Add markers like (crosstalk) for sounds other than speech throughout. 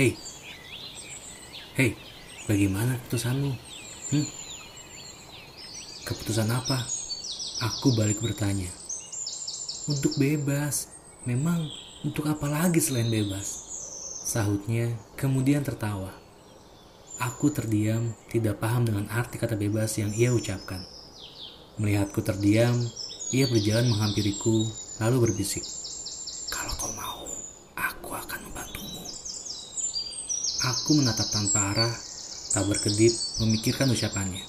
Hei, hei, bagaimana keputusanmu? Hmm? Keputusan apa? Aku balik bertanya. Untuk bebas, memang untuk apa lagi selain bebas? Sahutnya, kemudian tertawa. Aku terdiam, tidak paham dengan arti kata bebas yang ia ucapkan. Melihatku terdiam, ia berjalan menghampiriku, lalu berbisik. Kalau kau mau, aku akan membantumu. Aku menatap tanpa arah, tak berkedip memikirkan ucapannya.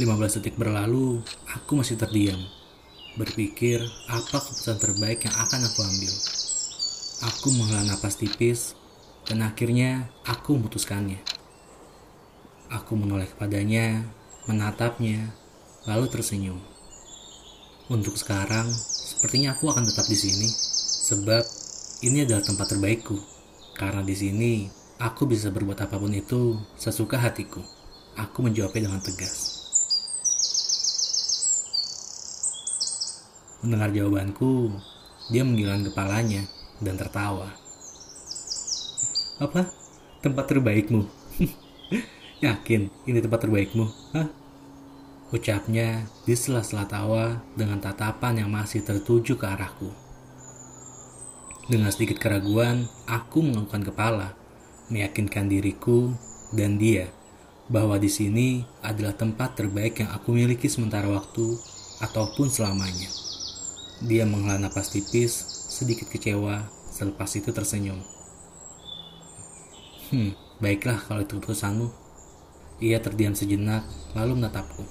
15 detik berlalu, aku masih terdiam, berpikir apa keputusan terbaik yang akan aku ambil. Aku menghela napas tipis, dan akhirnya aku memutuskannya. Aku menoleh kepadanya, menatapnya, lalu tersenyum. Untuk sekarang, sepertinya aku akan tetap di sini, sebab ini adalah tempat terbaikku. Karena di sini, aku bisa berbuat apa pun itu sesuka hatiku. Aku menjawabnya dengan tegas. Mendengar jawabanku, dia menggilang kepalanya dan tertawa. Apa? Tempat terbaikmu? (laughs) Yakin ini tempat terbaikmu? Hah? Ucapnya di sela-sela tawa dengan tatapan yang masih tertuju ke arahku. Dengan sedikit keraguan, aku menganggukkan kepala, meyakinkan diriku dan dia bahwa di sini adalah tempat terbaik yang aku miliki sementara waktu ataupun selamanya. Dia menghela napas tipis, sedikit kecewa, selepas itu tersenyum. Hmm, baiklah kalau itu keputusanmu. Ia terdiam sejenak, lalu menatapku.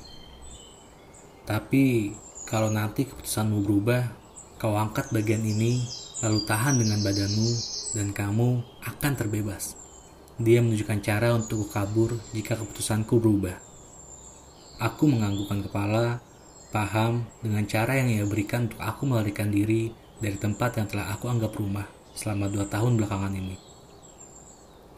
Tapi, kalau nanti keputusanmu berubah, kau angkat bagian ini, lalu tahan dengan badanmu, dan kamu akan terbebas. Dia menunjukkan cara untuk kabur jika keputusanku berubah. Aku menganggukkan kepala, paham dengan cara yang ia berikan untuk aku melarikan diri dari tempat yang telah aku anggap rumah selama dua tahun belakangan ini.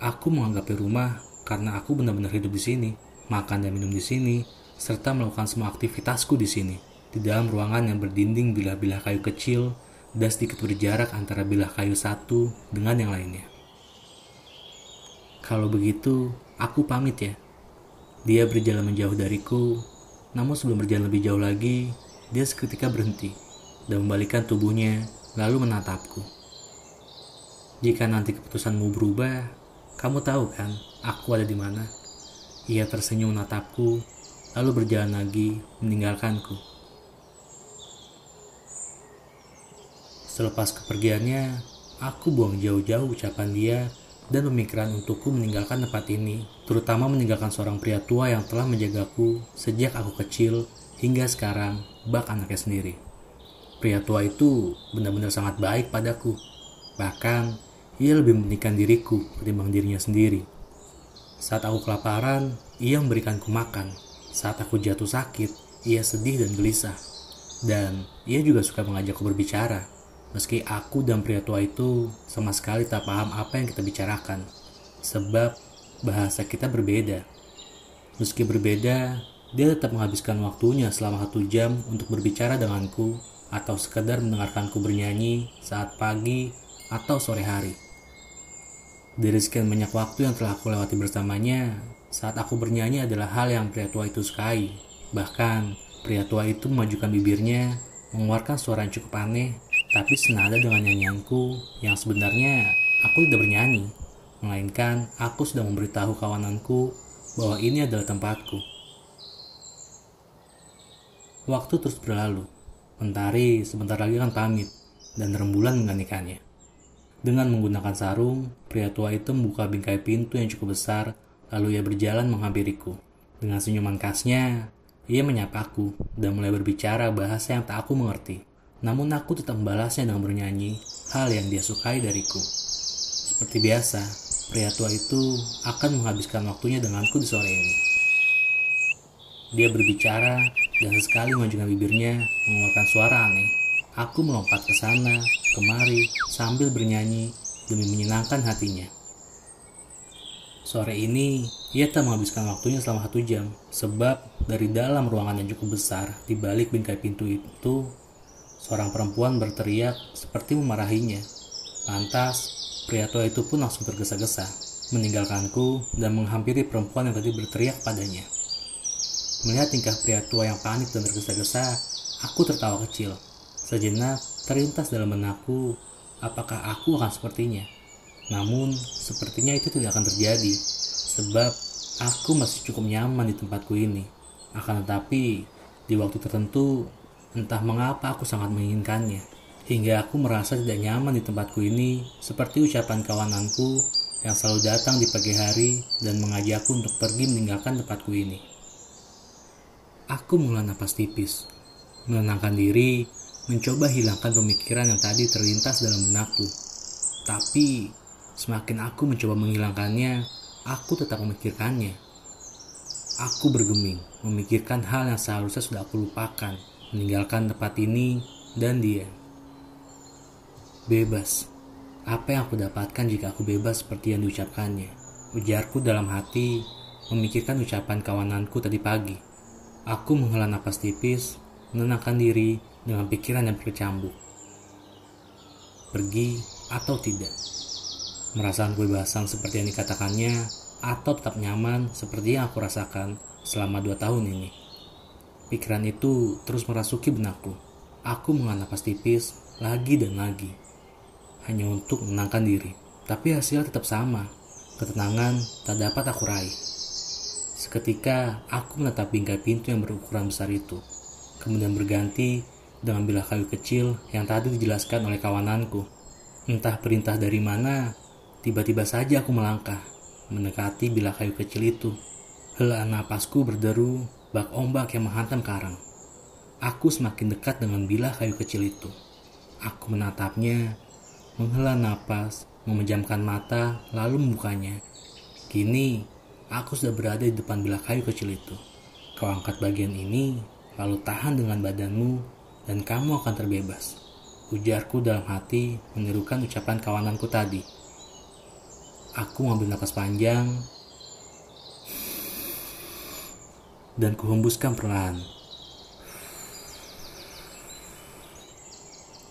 Aku menganggapnya rumah karena aku benar-benar hidup di sini, makan dan minum di sini, serta melakukan semua aktivitasku di sini, di dalam ruangan yang berdinding bilah-bilah kayu kecil dan sedikit berjarak antara bilah kayu satu dengan yang lainnya. Kalau begitu, aku pamit ya. Dia berjalan menjauh dariku, namun sebelum berjalan lebih jauh lagi, dia seketika berhenti dan membalikkan tubuhnya lalu menatapku. Jika nanti keputusanmu berubah, kamu tahu kan aku ada di mana? Ia tersenyum menatapku, lalu berjalan lagi meninggalkanku. Selepas kepergiannya, aku buang jauh-jauh ucapan dia dan pemikiran untukku meninggalkan tempat ini, terutama meninggalkan seorang pria tua yang telah menjagaku sejak aku kecil hingga sekarang, bak anaknya sendiri. Pria tua itu benar-benar sangat baik padaku. Bahkan, ia lebih mementingkan diriku ketimbang dirinya sendiri. Saat aku kelaparan, ia memberikanku makan. Saat aku jatuh sakit, ia sedih dan gelisah. Dan ia juga suka mengajakku berbicara Meski aku dan pria tua itu sama sekali tak paham apa yang kita bicarakan, sebab bahasa kita berbeda. Meski berbeda, dia tetap menghabiskan waktunya selama satu jam untuk berbicara denganku atau sekedar mendengarkanku bernyanyi saat pagi atau sore hari. Dari sekian banyak waktu yang telah aku lewati bersamanya, saat aku bernyanyi adalah hal yang pria tua itu sukai. Bahkan, pria tua itu memajukan bibirnya, mengeluarkan suara yang cukup aneh tapi senada dengan nyanyianku yang sebenarnya aku tidak bernyanyi, melainkan aku sudah memberitahu kawananku bahwa ini adalah tempatku. Waktu terus berlalu. Mentari sebentar lagi akan pamit dan rembulan menggantikannya. Dengan menggunakan sarung, pria tua itu membuka bingkai pintu yang cukup besar, lalu ia berjalan menghampiriku. Dengan senyuman khasnya, ia menyapaku dan mulai berbicara bahasa yang tak aku mengerti. Namun aku tetap membalasnya dengan bernyanyi hal yang dia sukai dariku. Seperti biasa, pria tua itu akan menghabiskan waktunya denganku di sore ini. Dia berbicara dan sesekali mengajukan bibirnya mengeluarkan suara aneh. Aku melompat ke sana, kemari, sambil bernyanyi demi menyenangkan hatinya. Sore ini, ia tak menghabiskan waktunya selama satu jam, sebab dari dalam ruangan yang cukup besar, di balik bingkai pintu itu Seorang perempuan berteriak seperti memarahinya. Lantas, pria tua itu pun langsung tergesa-gesa, meninggalkanku dan menghampiri perempuan yang tadi berteriak padanya. Melihat tingkah pria tua yang panik dan tergesa-gesa, aku tertawa kecil. Sejenak terlintas dalam benakku, apakah aku akan sepertinya? Namun, sepertinya itu tidak akan terjadi, sebab aku masih cukup nyaman di tempatku ini. Akan tetapi, di waktu tertentu, entah mengapa aku sangat menginginkannya. Hingga aku merasa tidak nyaman di tempatku ini, seperti ucapan kawananku yang selalu datang di pagi hari dan mengajakku untuk pergi meninggalkan tempatku ini. Aku menghela napas tipis, menenangkan diri, mencoba hilangkan pemikiran yang tadi terlintas dalam benakku. Tapi, Semakin aku mencoba menghilangkannya, aku tetap memikirkannya. Aku bergeming, memikirkan hal yang seharusnya sudah aku lupakan, meninggalkan tempat ini dan dia. Bebas. Apa yang aku dapatkan jika aku bebas seperti yang diucapkannya? Ujarku dalam hati, memikirkan ucapan kawananku tadi pagi. Aku menghela napas tipis, menenangkan diri dengan pikiran yang berkecambuk. Pergi atau tidak? merasakan kebebasan seperti yang dikatakannya, atau tetap nyaman seperti yang aku rasakan selama dua tahun ini. Pikiran itu terus merasuki benakku. Aku mengenal napas tipis lagi dan lagi, hanya untuk menenangkan diri. Tapi hasilnya tetap sama, ketenangan tak dapat aku raih. Seketika aku menatap bingkai pintu yang berukuran besar itu, kemudian berganti dengan bilah kayu kecil yang tadi dijelaskan oleh kawananku. Entah perintah dari mana, Tiba-tiba saja aku melangkah, mendekati bilah kayu kecil itu. Helaan napasku berderu, bak ombak yang menghantam karang. Aku semakin dekat dengan bilah kayu kecil itu. Aku menatapnya, menghela napas, memejamkan mata, lalu membukanya. Kini, aku sudah berada di depan bilah kayu kecil itu. Kau angkat bagian ini, lalu tahan dengan badanmu, dan kamu akan terbebas. Ujarku dalam hati menirukan ucapan kawananku tadi. Aku ngambil nafas panjang dan kuhembuskan perlahan.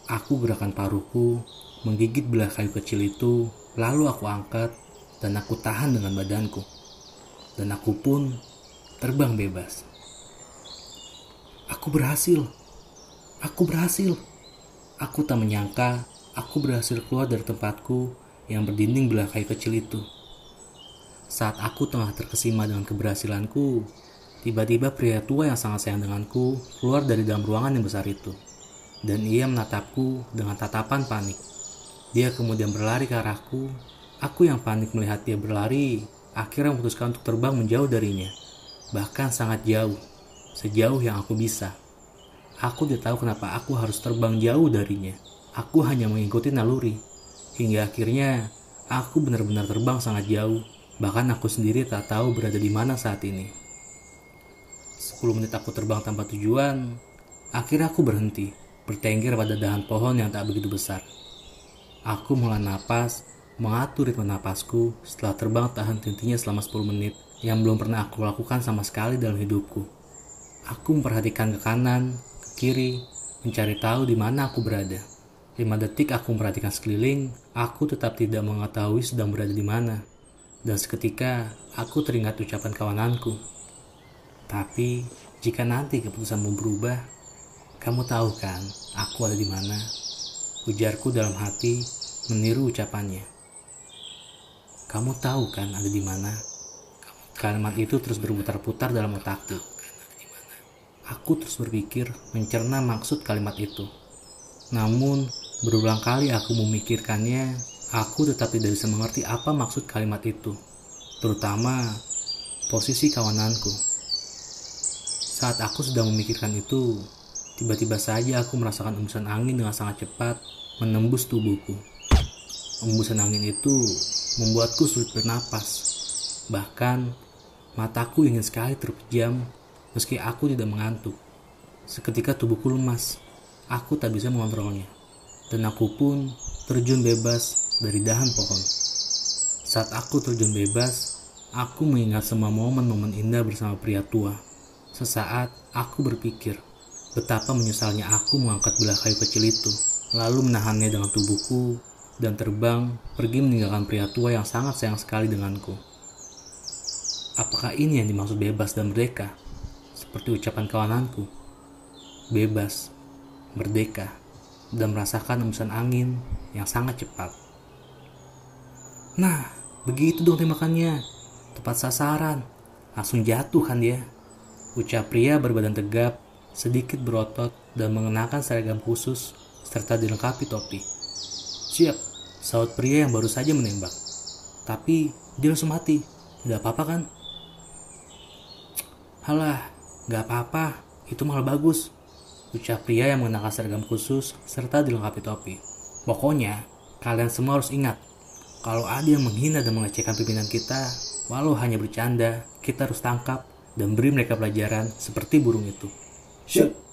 Aku gerakan paruhku menggigit belah kayu kecil itu, lalu aku angkat dan aku tahan dengan badanku. Dan aku pun terbang bebas. Aku berhasil. Aku berhasil. Aku tak menyangka aku berhasil keluar dari tempatku yang berdinding belah kayu kecil itu. Saat aku tengah terkesima dengan keberhasilanku, tiba-tiba pria tua yang sangat sayang denganku keluar dari dalam ruangan yang besar itu. Dan ia menatapku dengan tatapan panik. Dia kemudian berlari ke arahku. Aku yang panik melihat dia berlari, akhirnya memutuskan untuk terbang menjauh darinya. Bahkan sangat jauh, sejauh yang aku bisa. Aku tidak tahu kenapa aku harus terbang jauh darinya. Aku hanya mengikuti naluri Hingga akhirnya aku benar-benar terbang sangat jauh. Bahkan aku sendiri tak tahu berada di mana saat ini. 10 menit aku terbang tanpa tujuan. Akhirnya aku berhenti, bertengger pada dahan pohon yang tak begitu besar. Aku mulai napas, mengatur ritme napasku setelah terbang tahan hentinya selama 10 menit yang belum pernah aku lakukan sama sekali dalam hidupku. Aku memperhatikan ke kanan, ke kiri, mencari tahu di mana aku berada. Lima detik aku memperhatikan sekeliling, aku tetap tidak mengetahui sedang berada di mana. Dan seketika, aku teringat ucapan kawananku. Tapi, jika nanti keputusanmu berubah, kamu tahu kan aku ada di mana? Ujarku dalam hati meniru ucapannya. Kamu tahu kan ada di mana? Kalimat itu terus berputar-putar dalam otakku. Aku terus berpikir mencerna maksud kalimat itu. Namun, Berulang kali aku memikirkannya, aku tetap tidak bisa mengerti apa maksud kalimat itu, terutama posisi kawananku. Saat aku sedang memikirkan itu, tiba-tiba saja aku merasakan embusan angin dengan sangat cepat menembus tubuhku. Embusan angin itu membuatku sulit bernapas. Bahkan, mataku ingin sekali terpejam meski aku tidak mengantuk. Seketika tubuhku lemas, aku tak bisa mengontrolnya dan aku pun terjun bebas dari dahan pohon. Saat aku terjun bebas, aku mengingat semua momen-momen indah bersama pria tua. Sesaat aku berpikir betapa menyesalnya aku mengangkat belah kayu kecil itu, lalu menahannya dengan tubuhku dan terbang pergi meninggalkan pria tua yang sangat sayang sekali denganku. Apakah ini yang dimaksud bebas dan merdeka? Seperti ucapan kawananku. Bebas, merdeka, dan merasakan embusan angin yang sangat cepat. Nah, begitu dong tembakannya. Tepat sasaran. Langsung jatuh kan dia. Ucap pria berbadan tegap, sedikit berotot, dan mengenakan seragam khusus, serta dilengkapi topi. Siap, saut pria yang baru saja menembak. Tapi dia langsung mati. Tidak apa-apa kan? Halah, gak apa-apa. Itu malah bagus. Ucap pria yang mengenakan seragam khusus serta dilengkapi topi. Pokoknya, kalian semua harus ingat. Kalau ada yang menghina dan mengecehkan pimpinan kita, walau hanya bercanda, kita harus tangkap dan beri mereka pelajaran seperti burung itu. Siap.